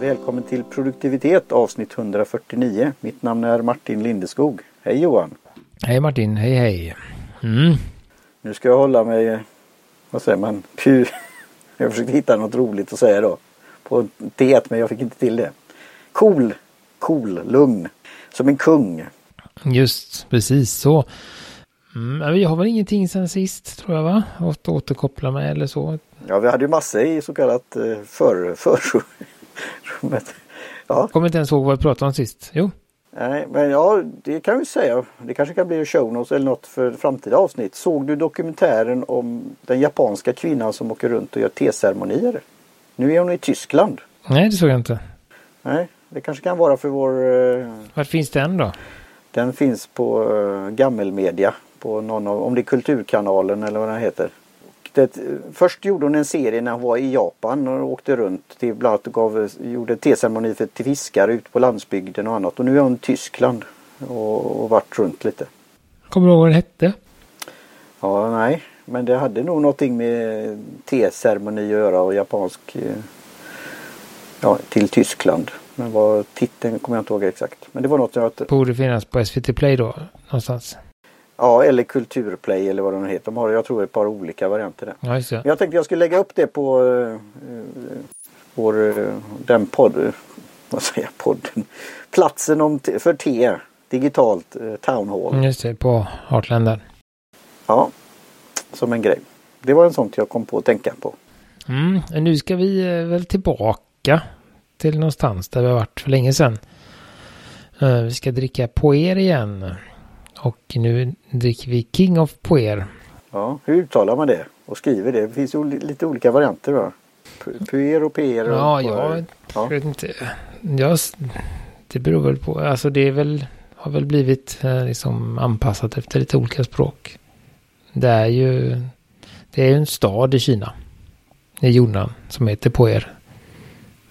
Välkommen till produktivitet avsnitt 149. Mitt namn är Martin Lindeskog. Hej Johan! Hej Martin, hej hej! Mm. Nu ska jag hålla mig, vad säger man, pu. Jag försökte hitta något roligt att säga då. På T men jag fick inte till det. Cool, cool, lugn. Som en kung. Just precis så. Mm, vi har väl ingenting sen sist tror jag va? Att återkoppla med eller så. Ja vi hade ju massor i så kallat eh, för, förrummet. Ja. Kommer inte ens ihåg vad vi pratade om sist. Jo. Nej men ja det kan vi säga. Det kanske kan bli show notes eller något för framtida avsnitt. Såg du dokumentären om den japanska kvinnan som åker runt och gör teceremonier? Nu är hon i Tyskland. Nej det såg jag inte. Nej det kanske kan vara för vår... Eh... Var finns den då? Den finns på uh, Gammelmedia på någon av, om det är Kulturkanalen eller vad den heter. Det, först gjorde hon en serie när hon var i Japan och åkte runt till bland annat gav, gjorde teceremoni för, till fiskare ute på landsbygden och annat. Och nu är hon i Tyskland och, och varit runt lite. Kommer du ihåg vad den hette? Ja, nej. Men det hade nog någonting med teceremoni att göra och japansk eh, ja, till Tyskland. Men vad titeln kommer jag inte ihåg exakt. Men det var något jag... Borde finnas på SVT Play då någonstans? Ja, eller Kulturplay eller vad de heter. De har, jag tror, ett par olika varianter där. Ja, just det. Jag tänkte jag skulle lägga upp det på uh, vår, uh, den podd, vad säger jag, podden, platsen om för te, digitalt uh, Town Hall. Mm, just det, på Heartland Ja, som en grej. Det var en sånt jag kom på att tänka på. Mm, nu ska vi väl tillbaka till någonstans där vi har varit för länge sedan. Vi ska dricka på er igen. Och nu dricker vi King of Puer. Ja, hur uttalar man det? Och skriver det? Det finns ju lite olika varianter va? Puer och PR och Ja, jag ja. vet inte. Jag, det beror väl på. Alltså det är väl, har väl blivit eh, liksom anpassat efter lite olika språk. Det är ju, det är en stad i Kina. I Yunnan som heter Puer.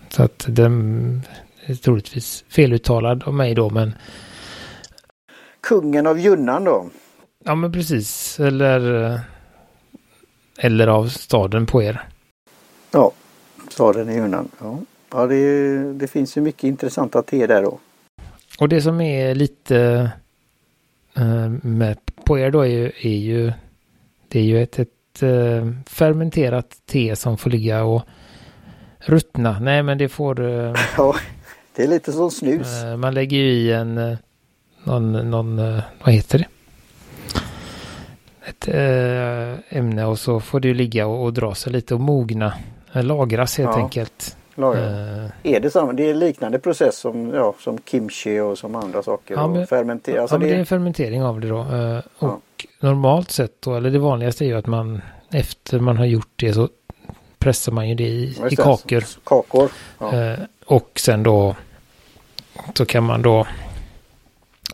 Så att den är troligtvis feluttalad av mig då men kungen av Junnan då. Ja men precis. Eller, eller av staden på er. Ja, staden i Junnan. Ja, ja det, det finns ju mycket intressanta te där då. Och det som är lite äh, med på er då är ju, är ju det är ju ett, ett äh, fermenterat te som får ligga och ruttna. Nej men det får... Äh, ja, det är lite som snus. man lägger ju i en någon, någon eh, vad heter det? Ett äh, ämne och så får det ligga och, och dra sig lite och mogna. Eh, lagras helt ja. enkelt. Äh, är det samma? Det är liknande process som, ja, som kimchi och som andra saker. Ja, men, fermentera. Alltså ja, det... det är en fermentering av det då. Uh, och normalt sett då, eller det vanligaste är ju att man efter man har gjort det så pressar man ju det i, i kakor. Kakor. och sen då så kan man då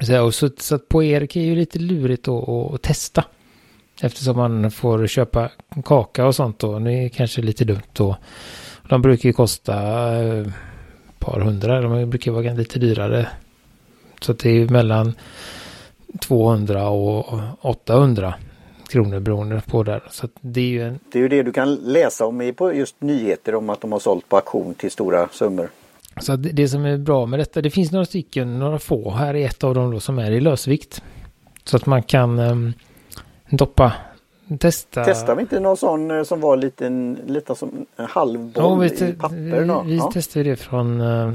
så, och så, så på Erik är ju lite lurigt att, att testa. Eftersom man får köpa kaka och sånt då. Det är kanske lite dumt då. De brukar ju kosta ett par hundra. De brukar vara lite dyrare. Så det är ju mellan 200 och 800 kronor beroende på där. Så det är ju en... Det är ju det du kan läsa om på just nyheter om att de har sålt på auktion till stora summor. Så det, som är bra med detta, det finns några stycken, några få. Här är ett av dem då som är i lösvikt. Så att man kan um, doppa, testa. Testar vi inte någon sån eh, som var liten, lite som en halv boll ja, i papper? Då? Vi, ja. testade det från uh,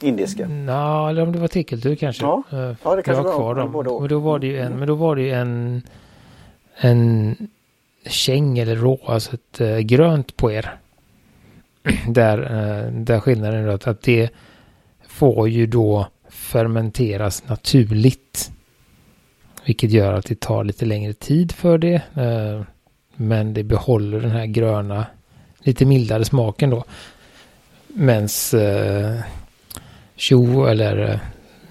Indiska? Ja, eller om det var tekeltur kanske. Ja, uh, ja det kanske var kvar dem. Men då var det ju en, men då var det ju en, en käng eller rå, alltså ett uh, grönt på er. där, eh, där skillnaden är att det får ju då fermenteras naturligt. Vilket gör att det tar lite längre tid för det. Eh, men det behåller den här gröna, lite mildare smaken då. Mens eh, tjo eller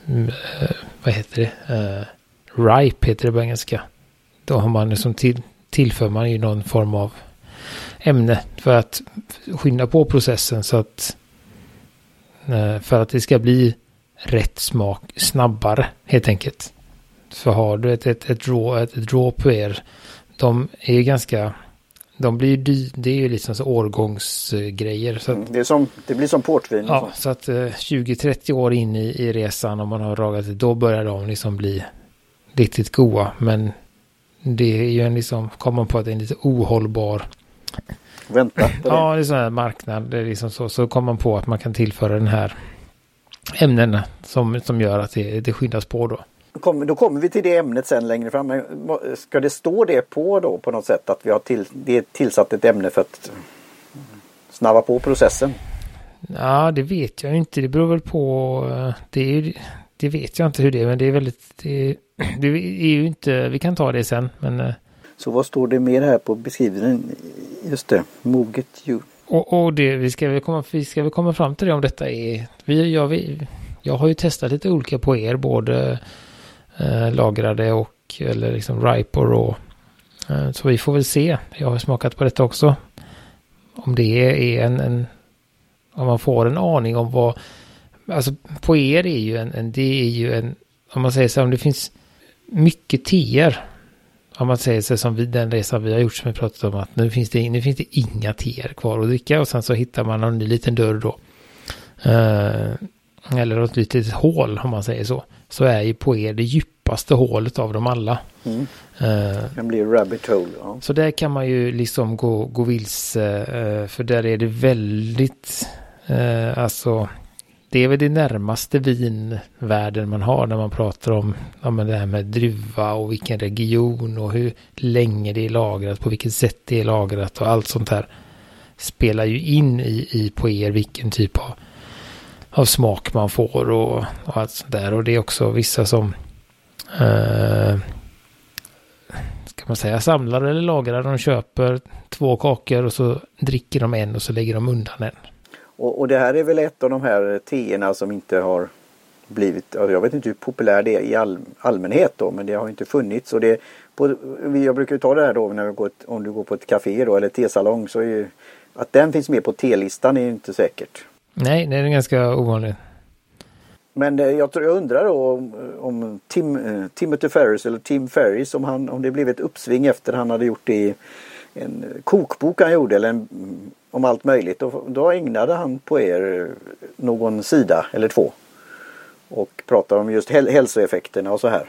eh, vad heter det? ripe heter det på engelska. Då har man liksom till, tillför man ju någon form av ämne för att skynda på processen så att eh, för att det ska bli rätt smak snabbare helt enkelt. För har du ett, ett, ett, draw, ett, ett draw på er, de är ganska, de blir ju, det är ju liksom så årgångsgrejer. Så att, mm, det, är som, det blir som portvin. Ja, så, så att 20-30 år in i, i resan om man har ragat det, då börjar de liksom bli riktigt goda. Men det är ju en liksom, kommer man på att det är en lite ohållbar Vänta. Ja, det är sån här marknad. Det är liksom så, så kommer man på att man kan tillföra den här ämnena som, som gör att det, det skyndas på då. Då kommer vi till det ämnet sen längre fram. Ska det stå det på då på något sätt att vi har till, det är tillsatt ett ämne för att snabba på processen? Ja, det vet jag inte. Det beror väl på. Eh, det, är, det vet jag inte hur det är, men det är väldigt. Det, det är ju inte. Vi kan ta det sen, men. Så vad står det mer här på beskrivningen? Just det, moget djur. Och, och det, vi ska väl komma, vi ska väl komma fram till det om detta är. Vi, jag, vi, jag har ju testat lite olika på er, både eh, lagrade och eller liksom ripe och raw. Eh, så vi får väl se. Jag har smakat på detta också. Om det är en, en om man får en aning om vad, alltså på er är ju en, en det är ju en, om man säger så om det finns mycket teer. Om man säger så som vid den resan vi har gjort som vi pratat om att nu finns det, nu finns det inga teer kvar att dricka och sen så hittar man en liten dörr då. Uh, eller något litet hål om man säger så. Så är ju på er det djupaste hålet av dem alla. Mm. Uh, det kan bli rabbit hole. Ja. Så där kan man ju liksom gå, gå vilse. Uh, för där är det väldigt, uh, alltså det är väl det närmaste vinvärlden man har när man pratar om ja, men det här med druva och vilken region och hur länge det är lagrat, på vilket sätt det är lagrat och allt sånt här spelar ju in i, i på er vilken typ av av smak man får och, och allt sånt där. Och det är också vissa som eh, ska man säga samlar eller lagrar. De köper två kakor och så dricker de en och så lägger de undan en. Och, och det här är väl ett av de här teerna som inte har blivit, alltså jag vet inte hur populär det är i all, allmänhet då men det har inte funnits. Och det, på, jag brukar ta det här då när vi går, om du går på ett café då eller tesalong så är ju att den finns med på telistan är ju inte säkert. Nej, det är ganska ovanligt. Men eh, jag, tror, jag undrar då om, om Tim, eh, Timothy Ferris eller Tim Ferris om, han, om det blev ett uppsving efter han hade gjort det i en kokbok han gjorde eller en, om allt möjligt. Och då ägnade han på er någon sida eller två. Och pratade om just hälsoeffekterna och så här.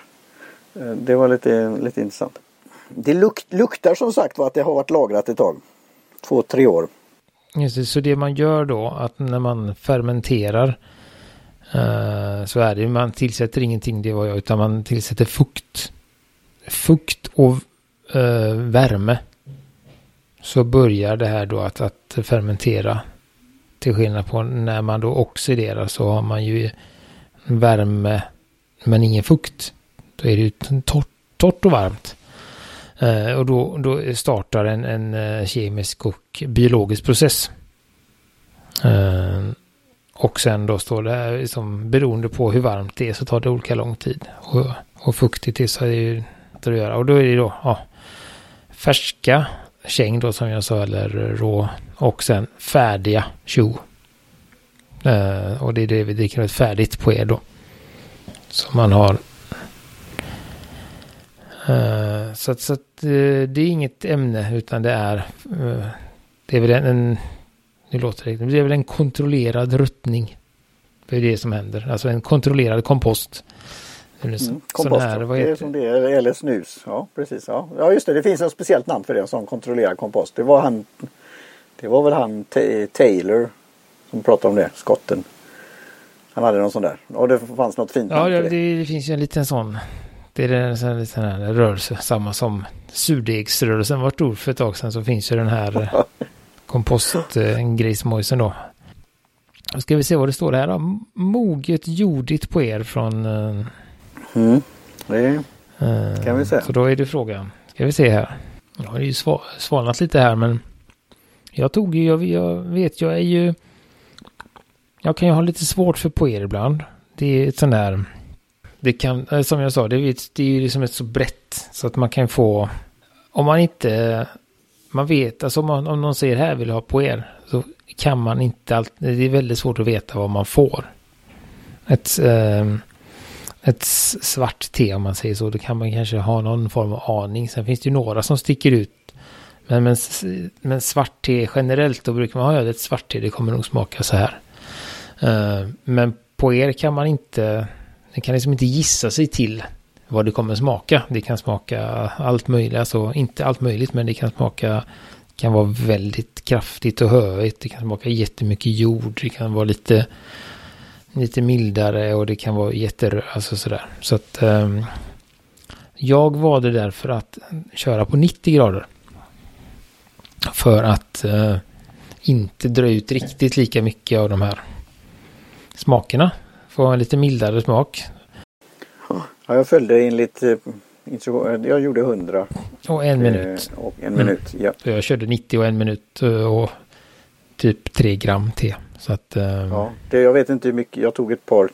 Eh, det var lite, lite intressant. Det luk, luktar som sagt var att det har varit lagrat ett tag. Två, tre år. Just det, så det man gör då att när man fermenterar eh, så är det man tillsätter ingenting det var jag utan man tillsätter fukt. Fukt och uh, värme. Så börjar det här då att, att fermentera. Till skillnad på när man då oxiderar så har man ju värme men ingen fukt. Då är det ju torrt, torrt och varmt. Eh, och då, då startar en, en eh, kemisk och biologisk process. Eh, och sen då står det här, liksom, beroende på hur varmt det är så tar det olika lång tid. Och, och fuktigt är så är det ju att göra. Och då är det då ja, färska käng då som jag sa eller rå och sen färdiga tjo. Uh, och det är det vi dricker ett färdigt på er då. Så man har Uh, så att, så att uh, det är inget ämne utan det är, uh, det är väl en, en, nu låter det, det är väl en kontrollerad ruttning. Det är det som händer, alltså en kontrollerad kompost. Mm, kompost, här, vad det är som det är, eller snus. Ja, precis. Ja. ja, just det, det finns ett speciellt namn för det, som kontrollerad kompost. Det var han, det var väl han Taylor som pratade om det, skotten. Han hade någon sån där. Och det fanns något fint Ja, det, det. det finns ju en liten sån det är en sån liten här rörelse, samma som surdegsrörelsen var stor för ett tag sedan så finns ju den här kompostgrismojsen då. Då ska vi se vad det står här då. Moget jordigt på er från... Mm, det kan vi se. Eh, så då är det frågan. Ska vi se här. Jag har ju svalnat lite här men jag tog ju, jag, jag vet jag är ju... Jag kan ju ha lite svårt för poer ibland. Det är ett sån där det kan, eh, som jag sa, det är, det är ju liksom ett så brett så att man kan få, om man inte, man vet, alltså om, man, om någon säger här vill ha poer? så kan man inte alltid, det är väldigt svårt att veta vad man får. Ett, eh, ett svart te om man säger så, då kan man kanske ha någon form av aning. Sen finns det ju några som sticker ut Men, men, men svart te generellt, då brukar man ha ett svart te, det kommer nog smaka så här. Uh, men på er kan man inte, det kan liksom inte gissa sig till vad det kommer smaka. Det kan smaka allt möjligt, alltså inte allt möjligt, men det kan smaka, kan vara väldigt kraftigt och hövigt. Det kan smaka jättemycket jord, det kan vara lite, lite mildare och det kan vara jätterö, alltså sådär. Så att um, jag valde därför att köra på 90 grader. För att uh, inte dra ut riktigt lika mycket av de här smakerna. Få en lite mildare smak. Ja, jag följde enligt eh. Jag gjorde 100. Och en minut. Eh, och en minut, mm. ja. Jag körde 90 och en minut och typ 3 gram te. Så att, eh, ja, det, jag vet inte hur mycket. Jag tog ett par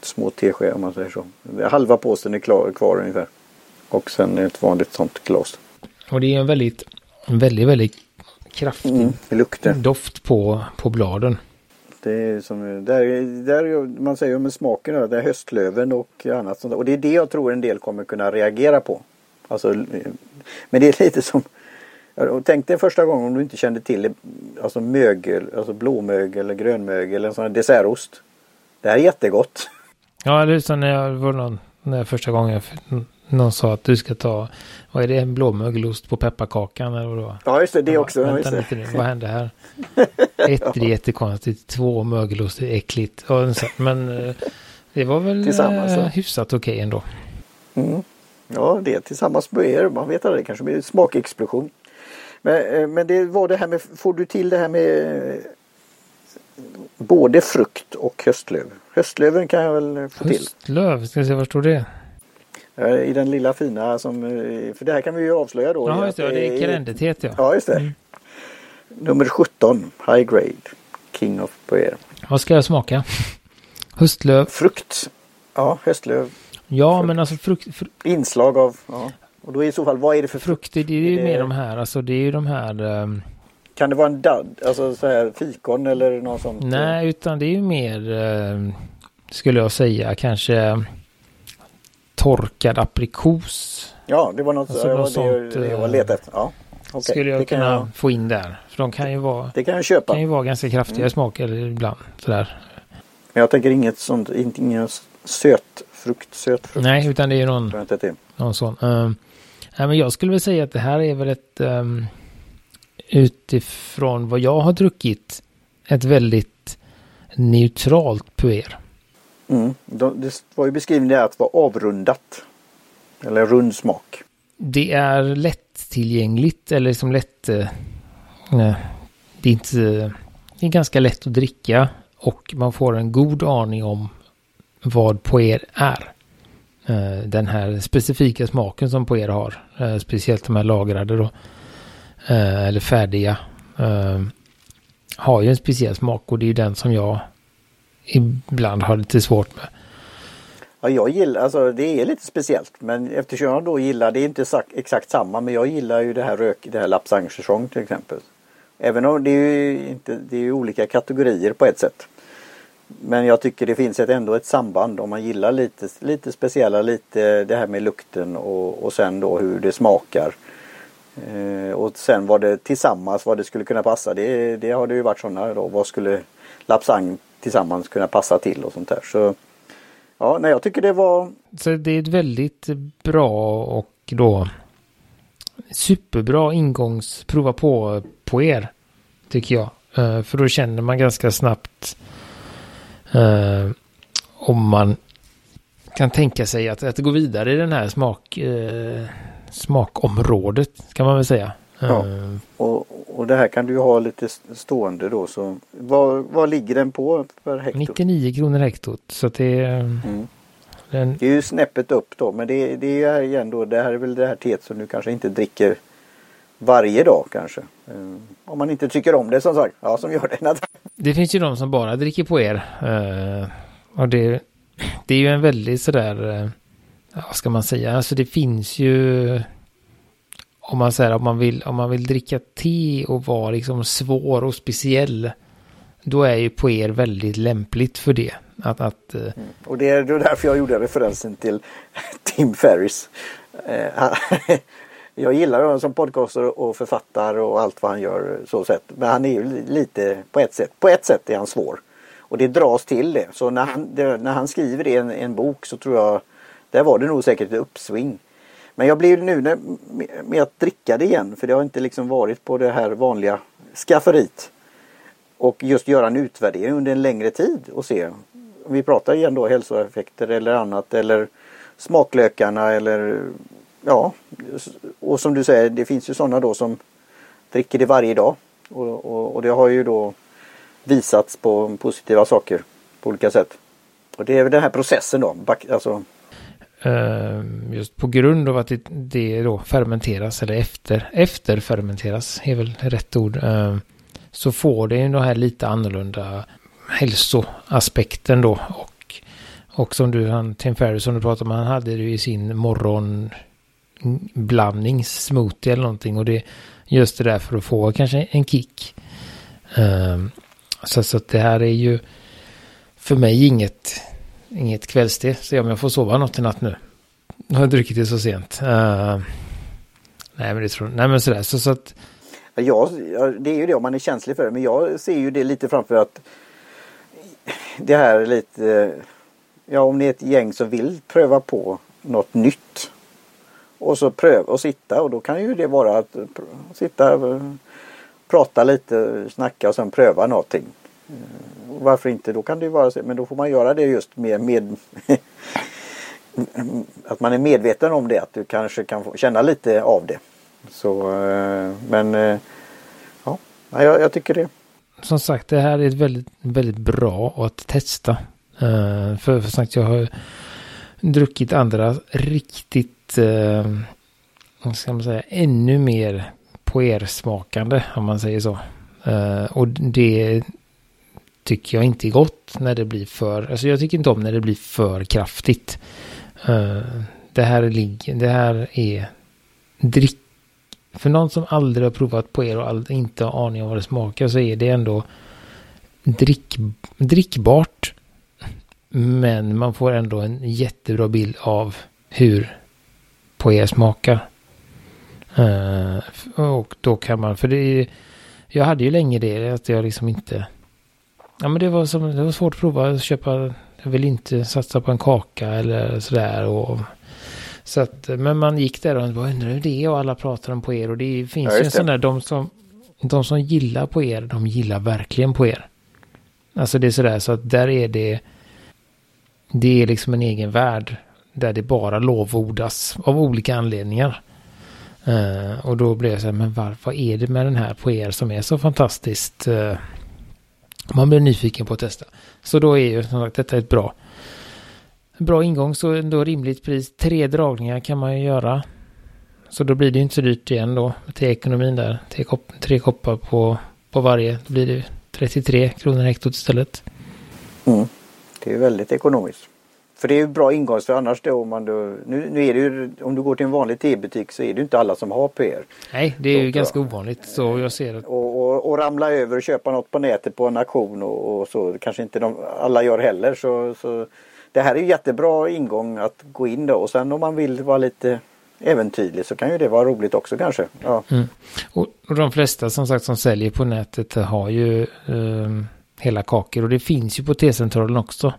små teskedar om man säger så. Halva påsen är klar, kvar ungefär. Och sen ett vanligt sånt glas. Och det är en väldigt, väldigt, väldigt kraftig mm, doft på, på bladen. Det är som, där, där man säger med smaken, det är höstlöven och annat sånt. Och det är det jag tror en del kommer kunna reagera på. Alltså, men det är lite som och tänk dig första gången om du inte kände till alltså mögel, alltså blåmögel eller grönmögel eller en sån här dessertost. Det här är jättegott. Ja, det är så när jag var någon, när första gången någon sa att du ska ta, vad är det, en blåmögelost på pepparkakan eller vadå? Ja, just det, det också. Bara, vänta lite nu, vad hände här? Ett, det är jättekonstigt. Två, mögelost är äckligt. Men eh, det var väl tillsammans, ja. Eh, hyfsat okej okay ändå. Mm. Ja, det tillsammans med er, man vet aldrig, det kanske blir en smakexplosion. Men, eh, men det var det här med, får du till det här med både frukt och höstlöv? Höstlöven kan jag väl få till. Höstlöv, ska vi se, var står det? I den lilla fina som, för det här kan vi ju avslöja då. Ja, just det, det är krendetet ja. Ja, just det. Mm. Nummer 17, High Grade, King of Poer. Vad ska jag smaka? Höstlöv? Frukt. Ja, höstlöv. Ja, frukt. men alltså frukt. Fr Inslag av, ja. Och då i så fall, vad är det för frukt? Det är ju är mer de här, alltså det är ju de här. Um... Kan det vara en dad, alltså så här fikon eller något sånt? Nej, utan det är ju mer, uh, skulle jag säga, kanske torkad aprikos. Ja, det var något, alltså, något sånt, det, det jag letade efter. Ja. Okay, skulle jag kunna jag... få in där. För de kan ju vara, det kan jag köpa. Kan ju vara ganska kraftiga mm. smak eller ibland sådär. Men jag tänker inget sånt, inte ingen söt frukt, söt frukt. Nej, utan det är någon, någon sån. Um, nej, men jag skulle väl säga att det här är väl ett um, utifrån vad jag har druckit ett väldigt neutralt puer. Mm. Det var ju beskrivningen att vara avrundat. Eller rund smak. Det är lättillgängligt eller liksom lätt... Eh, nej, det är inte... Det är ganska lätt att dricka och man får en god aning om vad poer är. Eh, den här specifika smaken som poer har. Eh, speciellt de här lagrade då. Eh, eller färdiga. Eh, har ju en speciell smak och det är den som jag ibland har lite svårt med. Ja, jag gillar, alltså det är lite speciellt men eftersom jag då gillar, det är inte exakt samma men jag gillar ju det här rök, det här lapsang till exempel. Även om det är ju inte, det är olika kategorier på ett sätt. Men jag tycker det finns ett, ändå ett samband om man gillar lite, lite speciella, lite det här med lukten och, och sen då hur det smakar. Eh, och sen vad det tillsammans, vad det skulle kunna passa. Det, det har det ju varit sådana då. Vad skulle lapsang tillsammans kunna passa till och sånt där. Så ja, nej, jag tycker det var... Så det är ett väldigt bra och då superbra ingångsprova på på er. Tycker jag. Eh, för då känner man ganska snabbt uh, om man kan tänka sig att, att gå vidare i den här smak, uh, smakområdet kan man väl säga. Ja. Och, och det här kan du ju ha lite stående då. Så vad, vad ligger den på per hekto? 99 kronor hektot. Så det är... Mm. Den... Det är ju snäppet upp då men det, det är igen då det här är väl det här teet som du kanske inte dricker varje dag kanske. Um, om man inte tycker om det som sagt. Ja som gör det. Det finns ju de som bara dricker på er. Uh, och det, det är ju en väldigt sådär, uh, vad ska man säga, alltså det finns ju om man säger om man vill, om man vill dricka te och vara liksom svår och speciell. Då är ju poer väldigt lämpligt för det. Att, att, mm. Och det är därför jag gjorde referensen till Tim Ferris. Jag gillar honom som podcaster och författare och allt vad han gör så sätt. Men han är ju lite på ett sätt. På ett sätt är han svår. Och det dras till det. Så när han, det, när han skriver det i en, en, bok så tror jag där var det nog säkert ett uppsving. Men jag blir nu när, med att dricka det igen för det har inte liksom varit på det här vanliga skafferiet. Och just göra en utvärdering under en längre tid och se. Om vi pratar igen då hälsoeffekter eller annat eller smaklökarna eller ja. Och som du säger det finns ju sådana då som dricker det varje dag. Och, och, och det har ju då visats på positiva saker på olika sätt. Och det är väl den här processen då. Alltså, ehm, just på grund av att det, det då fermenteras eller efter, efter fermenteras är väl rätt ord. Ehm, så får det ju den här lite annorlunda hälsoaspekten då. Och, och som du, han, Tim Ferriss som du pratade om, han hade det i sin morgon blandning, smoothie eller någonting. Och det just det där för att få kanske en kick. Ehm, så, så att det här är ju för mig inget inget kvällste. Se om jag får sova något i natt nu. Nu har jag druckit det så sent. Uh, nej men det tror jag. Nej men sådär. Så, så att... Ja, det är ju det om man är känslig för det. Men jag ser ju det lite framför att det här är lite Ja om ni är ett gäng som vill pröva på något nytt. Och så pröva och sitta och då kan ju det vara att sitta eh, prata lite, snacka och sen pröva någonting eh, varför inte? Då kan det ju vara så. Men då får man göra det just med, med att man är medveten om det. Att du kanske kan få känna lite av det. Så eh, men ja, jag, jag tycker det. Som sagt, det här är väldigt, väldigt bra att testa. För, för sagt, jag har druckit andra riktigt, eh, vad ska man säga, ännu mer poersmakande om man säger så. Eh, och det tycker jag inte är gott när det blir för, alltså jag tycker inte om när det blir för kraftigt. Eh, det här ligger, det här är drick, för någon som aldrig har provat på er och aldrig, inte har aning om vad det smakar så är det ändå drick, drickbart. Men man får ändå en jättebra bild av hur på er smakar. Uh, och då kan man, för det är, jag hade ju länge det att jag liksom inte Ja men det var, som, det var svårt att prova att köpa. Jag vill inte satsa på en kaka eller sådär. Och, så att, men man gick där och bara undrar hur det är och alla pratar om på er. Och det finns ja, ju en sån där, de som, de som gillar på er, de gillar verkligen på er. Alltså det är sådär så att där är det, det är liksom en egen värld. Där det bara lovordas av olika anledningar. Uh, och då blev jag så här, men var, vad är det med den här på er som är så fantastiskt? Uh, man blir nyfiken på att testa. Så då är ju som sagt detta ett bra, bra ingång. Så ändå rimligt pris. Tre dragningar kan man ju göra. Så då blir det inte så dyrt igen då. Till ekonomin där. Tre, kopp, tre koppar på, på varje. Då blir det 33 kronor hektot istället. Mm. Det är väldigt ekonomiskt. För det är ju bra ingång för annars då om man då, nu, nu är det ju, om du går till en vanlig tebutik så är det inte alla som har PR. Nej, det är så, ju ganska ovanligt så jag ser det. Och, och, och, ramla över och köpa något på nätet på en auktion och, och så kanske inte de, alla gör heller så, så det här är ju jättebra ingång att gå in då och sen om man vill vara lite äventyrlig så kan ju det vara roligt också kanske. Ja. Mm. Och, och, de flesta som sagt som säljer på nätet har ju um, hela kakor och det finns ju på T-centralen också.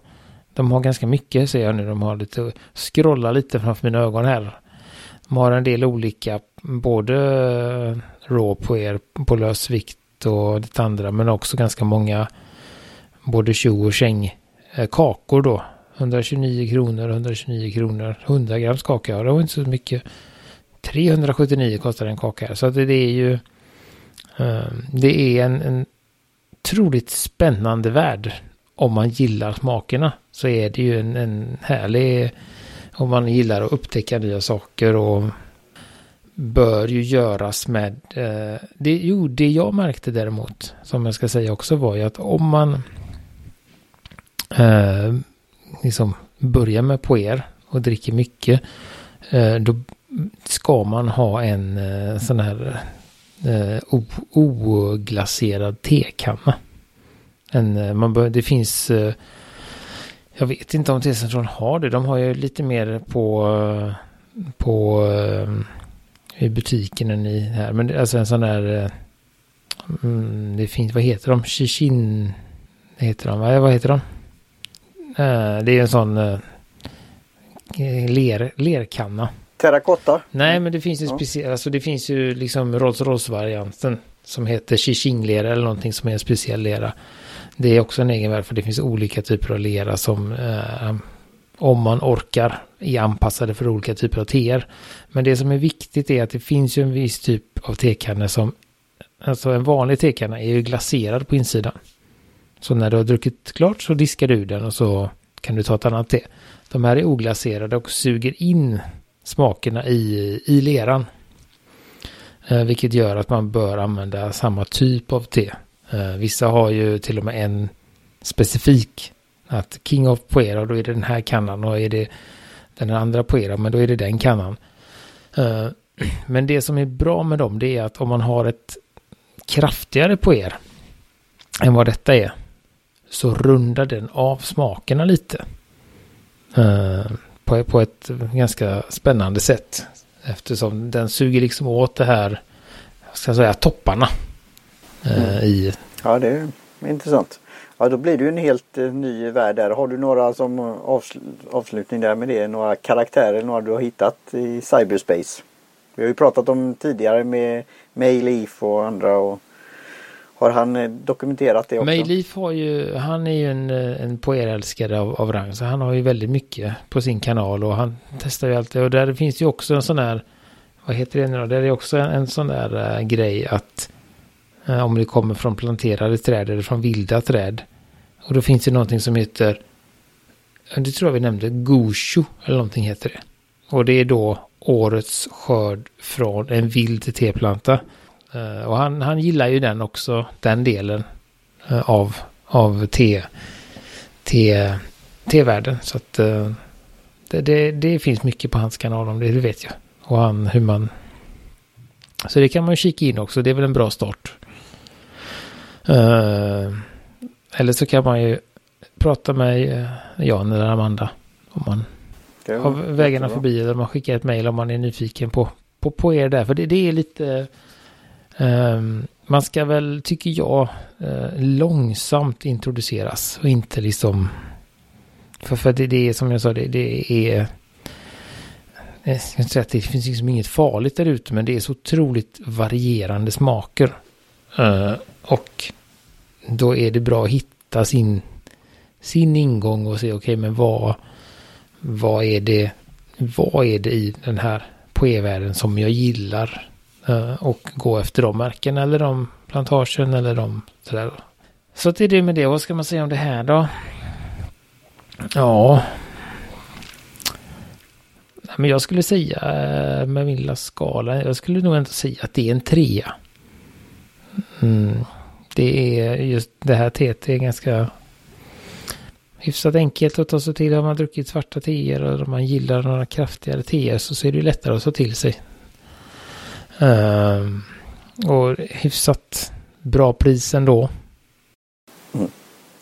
De har ganska mycket ser jag nu. De har lite, scrolla lite framför mina ögon här. De har en del olika, både eh, raw på er på lösvikt och lite andra, men också ganska många både tjo och käng eh, kakor då. 129 kronor, 129 kronor, 100 grams kaka, ja det var inte så mycket. 379 kostar en kaka här, så att det, det är ju eh, det är en, en otroligt spännande värld om man gillar smakerna så är det ju en, en härlig, om man gillar att upptäcka nya saker och bör ju göras med, eh, det, jo det jag märkte däremot, som jag ska säga också var ju att om man eh, liksom börjar med på er och dricker mycket, eh, då ska man ha en eh, sån här eh, oglaserad tekanna. En, eh, man bör, det finns eh, jag vet inte om T-centralen har det. De har ju lite mer på, på i butiken än i här. Men alltså en sån där, eh, mm, det finns, vad heter de? Shishin, heter de, vad heter de? Det är en sån ler, lerkanna. Terrakotta? Nej, men det finns ju ja. speciellt, alltså det finns ju liksom Rolls Royce-varianten som heter Shishing-lera eller någonting som är en speciell lera. Det är också en egen värld för det finns olika typer av lera som eh, om man orkar är anpassade för olika typer av teer. Men det som är viktigt är att det finns ju en viss typ av tekanne som, alltså en vanlig tekanna är ju glaserad på insidan. Så när du har druckit klart så diskar du den och så kan du ta ett annat te. De här är oglaserade och suger in smakerna i, i leran. Eh, vilket gör att man bör använda samma typ av te. Eh, vissa har ju till och med en specifik att King of Poera, då är det den här kannan och är det den andra Poera, men då är det den kannan. Uh, men det som är bra med dem, det är att om man har ett kraftigare Poer än vad detta är, så rundar den av smakerna lite. Uh, på, på ett ganska spännande sätt. Eftersom den suger liksom åt det här, ska jag säga, topparna. Mm. i... Ja, det är intressant. Ja då blir det ju en helt eh, ny värld där. Har du några som avsl avslutning där med det? Några karaktärer, några du har hittat i cyberspace? Vi har ju pratat om tidigare med Mayleaf och andra. Och har han eh, dokumenterat det också? Mayleaf har ju, han är ju en, eh, en poerälskare av, av rang. Så han har ju väldigt mycket på sin kanal och han testar ju alltid. Och där finns ju också en sån här, vad heter det nu då? Där är också en, en sån där uh, grej att Eh, om det kommer från planterade träd eller från vilda träd och då finns det någonting som heter, det tror jag vi nämnde, Gosho, eller någonting heter det. Och det är då årets skörd från en vild teplanta. Eh, och han, han gillar ju den också, den delen eh, av, av te, te, tevärlden. Så att det, det, det, finns mycket på hans kanal om det, det vet jag. Och han, hur man... Så det kan man kika in också, det är väl en bra start. Eller så kan man ju prata med eh, Jan eller Amanda. Om man har vägarna förbi eller man skickar ett mejl om man är nyfiken på, på, på er där. För det, det är lite... Um, man ska väl, tycker jag, uh, långsamt introduceras och inte liksom... För, för det, det är som jag sa, det, det är... Jag ska inte säga att det finns liksom inget farligt där ute, men det är så otroligt varierande smaker. Uh, och då är det bra att hitta sin, sin ingång och se okej okay, men vad, vad är det vad är det i den här poevärlden som jag gillar eh, och gå efter de märken eller de plantagen eller de sådär. Så det är det med det. Vad ska man säga om det här då? Ja. Men jag skulle säga eh, med min lilla skala. Jag skulle nog ändå säga att det är en trea. Mm det är just det här teet är ganska hyfsat enkelt att ta sig till. Har man druckit svarta teer och om man gillar några kraftigare teer så är det lättare att ta till sig. Um, och hyfsat bra pris ändå. Mm.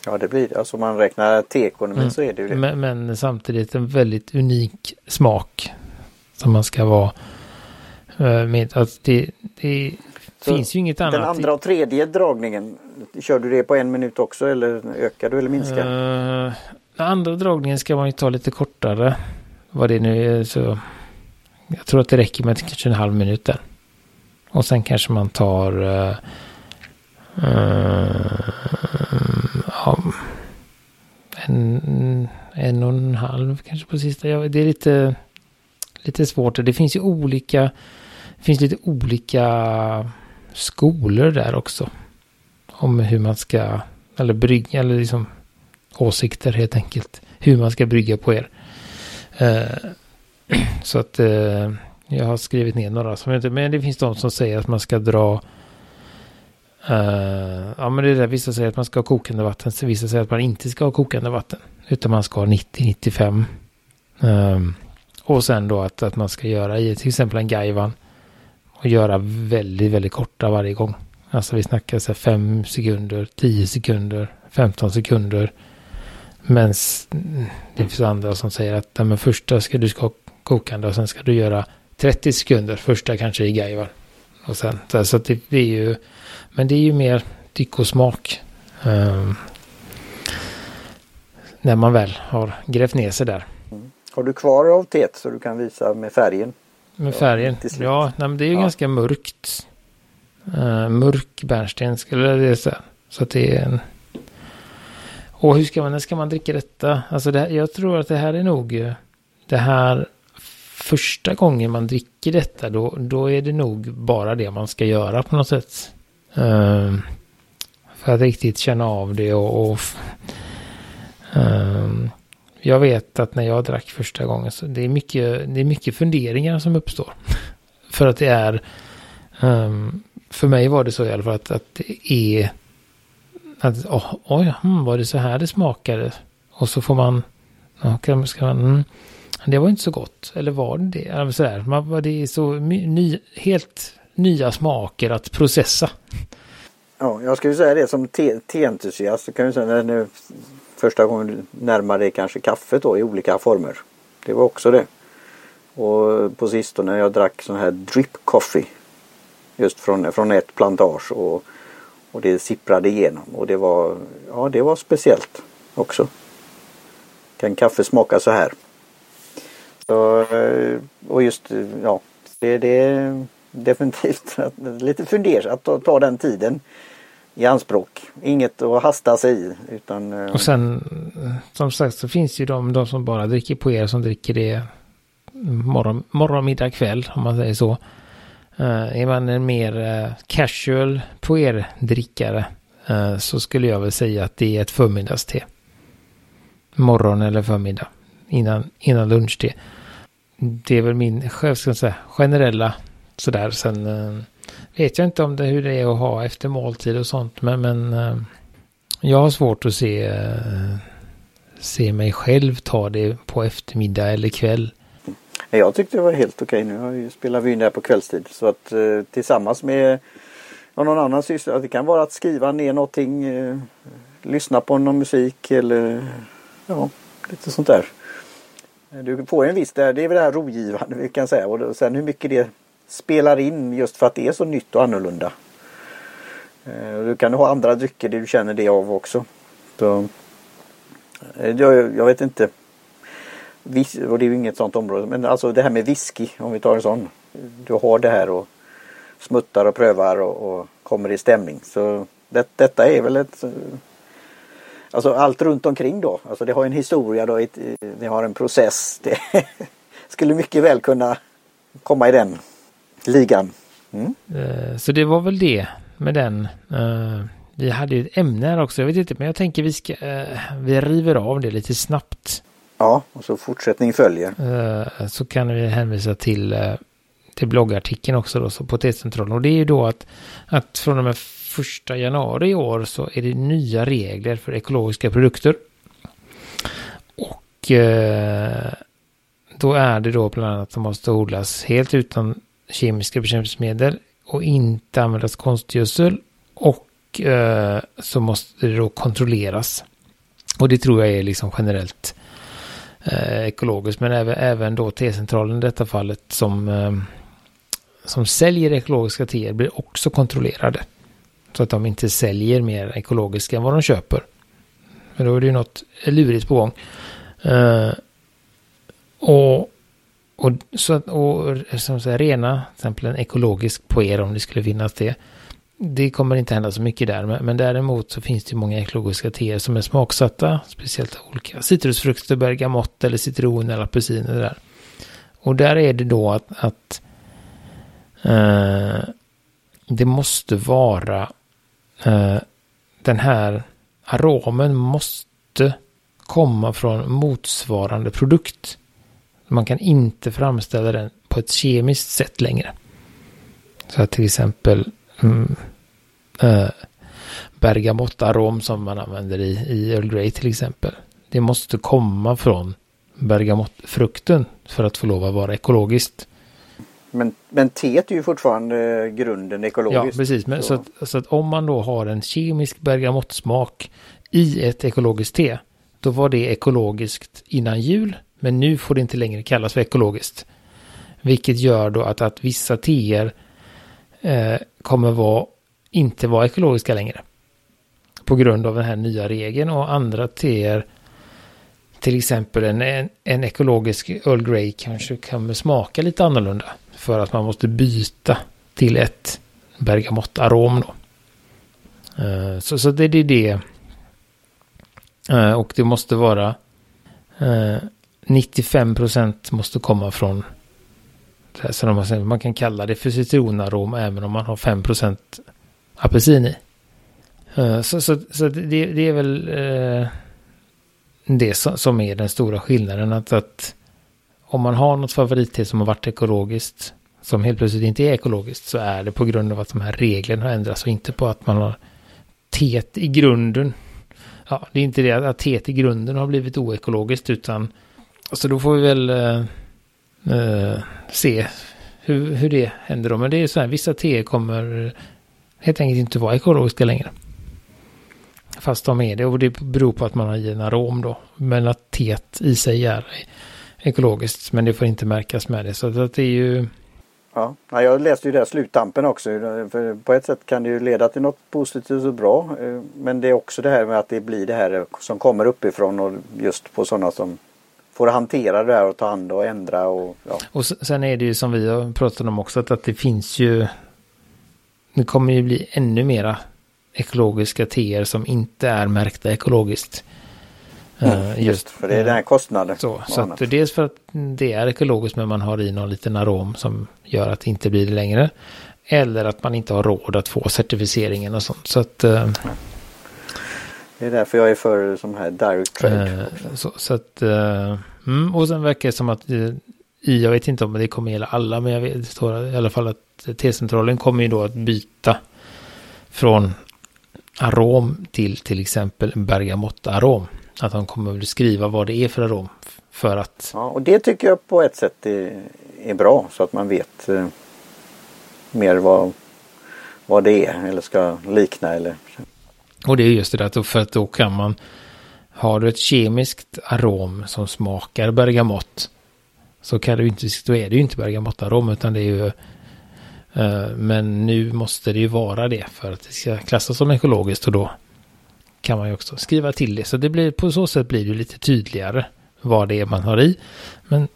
Ja det blir det. Alltså om man räknar teekonomi mm. så är det ju det. Men, men, samtidigt en väldigt unik smak. Som man ska vara uh, med. Alltså det, det, så finns ju inget annat. Den andra och tredje dragningen, kör du det på en minut också eller ökar du eller minskar? Uh, den andra dragningen ska man ju ta lite kortare. Vad det nu är så. Jag tror att det räcker med kanske en halv minut där. Och sen kanske man tar uh, uh, ja, en, en och en halv kanske på sista. Ja, det är lite, lite svårt. Det finns ju olika, det finns lite olika skolor där också. Om hur man ska, eller brygga, eller liksom åsikter helt enkelt. Hur man ska brygga på er. Eh, så att eh, jag har skrivit ner några som inte, men det finns de som säger att man ska dra eh, ja men det är det, vissa säger att man ska ha kokande vatten, så vissa säger att man inte ska ha kokande vatten. Utan man ska ha 90-95. Ehm, och sen då att, att man ska göra i till exempel en gaivan och göra väldigt, väldigt korta varje gång. Alltså vi snackar så 5 sekunder, 10 sekunder, 15 sekunder. Men det finns andra som säger att men första ska du ska kokande och sen ska du göra 30 sekunder, första kanske i gaivar. Och sen, så det, det, är ju, men det är ju mer tyck och smak. Um, när man väl har grävt ner sig där. Mm. Har du kvar av teet så du kan visa med färgen? Med färgen? Ja, nej, men det är ju ja. ganska mörkt. Uh, mörk bärnsten skulle det säga. Så att det är en... Och hur ska man, när ska man dricka detta? Alltså det, jag tror att det här är nog eh, det här första gången man dricker detta då, då är det nog bara det man ska göra på något sätt. Uh, för att riktigt känna av det och, och uh, jag vet att när jag drack första gången så det är mycket, det är mycket funderingar som uppstår. för att det är um, för mig var det så i alla fall att, att det är att oh, oj, hmm, var det så här det smakade? Och så får man, okay, ska man mm, det var inte så gott. Eller var det det? Så där. Man, det är så ny, helt nya smaker att processa. Ja, jag skulle säga det som teentusiast. Te kan jag säga när nu första gången närmade dig kanske kaffet då i olika former. Det var också det. Och på sistone jag drack sån här drip coffee. Just från, från ett plantage och, och det sipprade igenom och det var, ja det var speciellt också. Kan kaffe smaka så här? Så, eh, och just ja, det, det är definitivt lite fundersamt att ta, ta den tiden i anspråk. Inget att hasta sig i. Utan, eh, och sen eh, som sagt så finns ju de, de som bara dricker på er som dricker det morgon, morgon middag, kväll om man säger så. Uh, är man en mer uh, casual på er drickare uh, så skulle jag väl säga att det är ett förmiddagste. Morgon eller förmiddag innan, innan lunchte. Det är väl min ska säga, generella sådär. Sen vet jag inte om det hur det är att ha efter måltid och sånt. Men, men eh, jag har svårt att se, eh, se mig själv ta det på eftermiddag eller kväll. Jag tyckte det var helt okej. Nu spelar vi in det här på kvällstid. Så att eh, tillsammans med någon annan syssla. Det kan vara att skriva ner någonting. Lyssna på någon musik eller ja, lite sånt där. Du får en viss, där, det är väl det här rogivande vi kan säga. Och sen hur mycket det spelar in just för att det är så nytt och annorlunda. Eh, du kan ha andra drycker det du känner det av också. Så, eh, jag, jag vet inte och det är ju inget sånt område. Men alltså det här med whisky om vi tar en sån. Du har det här och smuttar och prövar och, och kommer i stämning. Så det, detta är väl ett eh, Alltså allt runt omkring då. Alltså det har en historia då. Ett, det har en process. Det skulle mycket väl kunna komma i den ligan. Mm. Eh, så det var väl det med den. Eh, vi hade ju ett ämne här också. Jag vet inte men jag tänker vi ska eh, vi river av det lite snabbt. Ja, och så fortsättning följer. Så kan vi hänvisa till, till bloggartikeln också då, så på T-centralen. Och det är ju då att, att från och med första januari i år så är det nya regler för ekologiska produkter. Och då är det då bland annat att de måste odlas helt utan kemiska bekämpningsmedel och inte användas konstgödsel. Och eh, så måste det då kontrolleras. Och det tror jag är liksom generellt eh, ekologiskt. Men även, även då T-centralen i detta fallet som, eh, som säljer ekologiska teer blir också kontrollerade. Så att de inte säljer mer ekologiska än vad de köper. Men då är det ju något lurigt på gång. Eh, och, och, så, och som säger, rena, till exempel en ekologisk poer om det skulle finnas det det kommer inte hända så mycket där. Men, men däremot så finns det många ekologiska teer som är smaksatta. Speciellt av olika citrusfrukter, bergamott eller citron eller apelsiner. Där. Och där är det då att, att eh, det måste vara eh, den här aromen måste komma från motsvarande produkt. Man kan inte framställa den på ett kemiskt sätt längre. Så att till exempel mm, eh, bergamottarom som man använder i, i Earl Grey till exempel. Det måste komma från bergamottfrukten för att få lov att vara ekologiskt. Men, men teet är ju fortfarande grunden ekologiskt. Ja, precis. Men, så. Så, att, så att om man då har en kemisk bergamottsmak i ett ekologiskt te, då var det ekologiskt innan jul, men nu får det inte längre kallas för ekologiskt. Vilket gör då att, att vissa teer eh, kommer vara, inte vara ekologiska längre. På grund av den här nya regeln och andra teer till exempel en, en, en ekologisk Earl Grey kanske kommer smaka lite annorlunda. För att man måste byta till ett bergamott-arom då. Eh, så, så det är det. Eh, och det måste vara eh, 95 procent måste komma från så man, man kan kalla det för citronarom även om man har 5 procent apelsin i. Eh, så, så, så det, det, är väl eh, det som är den stora skillnaden. Att, att om man har något favoritte som har varit ekologiskt, som helt plötsligt inte är ekologiskt, så är det på grund av att de här reglerna har ändrats och inte på att man har teet i grunden. Ja, det är inte det att teet i grunden har blivit oekologiskt, utan så då får vi väl uh, se hur, hur det händer då. Men det är så här, vissa teer kommer helt enkelt inte vara ekologiska längre. Fast de är det och det beror på att man har i en arom då. Men att teet i sig är ekologiskt. Men det får inte märkas med det. Så att det är ju... Ja, jag läste ju det här sluttampen också. För på ett sätt kan det ju leda till något positivt och bra. Eh, men det är också det här med att det blir det här som kommer uppifrån och just på sådana som får hantera det här och ta hand och ändra och ja. Och sen är det ju som vi har pratat om också att, att det finns ju det kommer ju bli ännu mera ekologiska teer som inte är märkta ekologiskt. Mm, uh, just för det är den här kostnaden. Så, så att dels för att det är ekologiskt men man har i någon liten arom som gör att det inte blir det längre. Eller att man inte har råd att få certifieringen och sånt. Så att, uh, det är därför jag är för som här direct trade. Uh, så, så, att, mm, och sen verkar det som att jag vet inte om det kommer gälla alla men jag vet det står i alla fall att T-centralen kommer ju då att byta från arom till till exempel bergamottarom. Att han kommer att skriva vad det är för arom. För att... Ja, och det tycker jag på ett sätt är, är bra så att man vet eh, mer vad, vad det är eller ska likna eller. Och det är just det där för att då kan man har du ett kemiskt arom som smakar bergamott så kan du inte, då är det ju inte bergamottarom utan det är ju eh, men nu måste det ju vara det för att det ska klassas som ekologiskt och då kan man ju också skriva till det. Så det blir, på så sätt blir det lite tydligare vad det är man har i. Men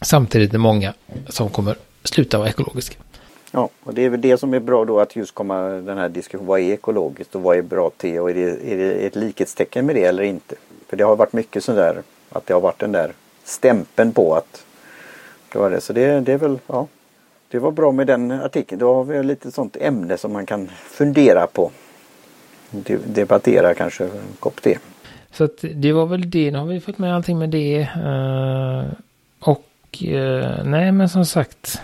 samtidigt är det många som kommer sluta vara ekologiska. Ja, och det är väl det som är bra då att just komma den här diskussionen. Vad är ekologiskt och vad är bra te och är det, är det ett likhetstecken med det eller inte? För det har varit mycket sådär att det har varit den där stämpeln på att det var det. Så det, det är väl, ja, det var bra med den artikeln. Då har vi lite sånt ämne som man kan fundera på. Debattera kanske en kopp te. Så att det var väl det. Nu har vi fått med allting med det. Uh, och uh, nej men som sagt.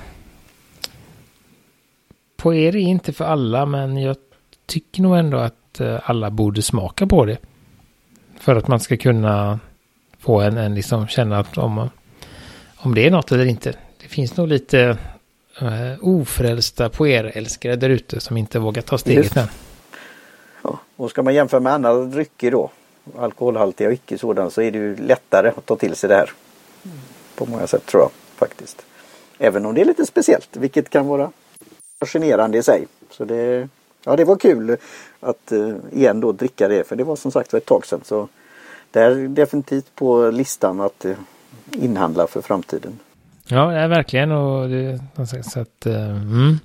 På er är inte för alla men jag tycker nog ändå att uh, alla borde smaka på det. För att man ska kunna få en, en liksom känna att om, om det är något eller inte. Det finns nog lite uh, ofrälsta poerälskare där ute som inte vågar ta steget än. Ja, och ska man jämföra med andra drycker då, alkoholhaltiga och icke sådana, så är det ju lättare att ta till sig det här. På många sätt tror jag faktiskt. Även om det är lite speciellt, vilket kan vara fascinerande i sig. Så det, ja, det var kul att uh, igen då dricka det, för det var som sagt ett tag sedan. Så det är definitivt på listan att uh, inhandla för framtiden. Ja, ja verkligen. Och det, så att, uh, mm.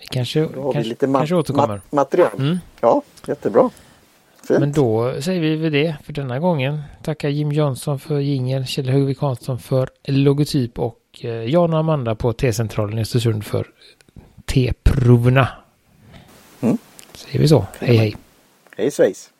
vi kanske, kanske, vi lite kanske återkommer. Ma material. Mm. Ja, jättebra. Fint. Men då säger vi väl det för denna gången. Tackar Jim Jönsson för jingel, Kjell Högvik Hansson för logotyp och eh, Jan och Amanda på T-centralen i Östersund för T-proverna. Mm. Säger vi så. Hej hej. Hej svejs.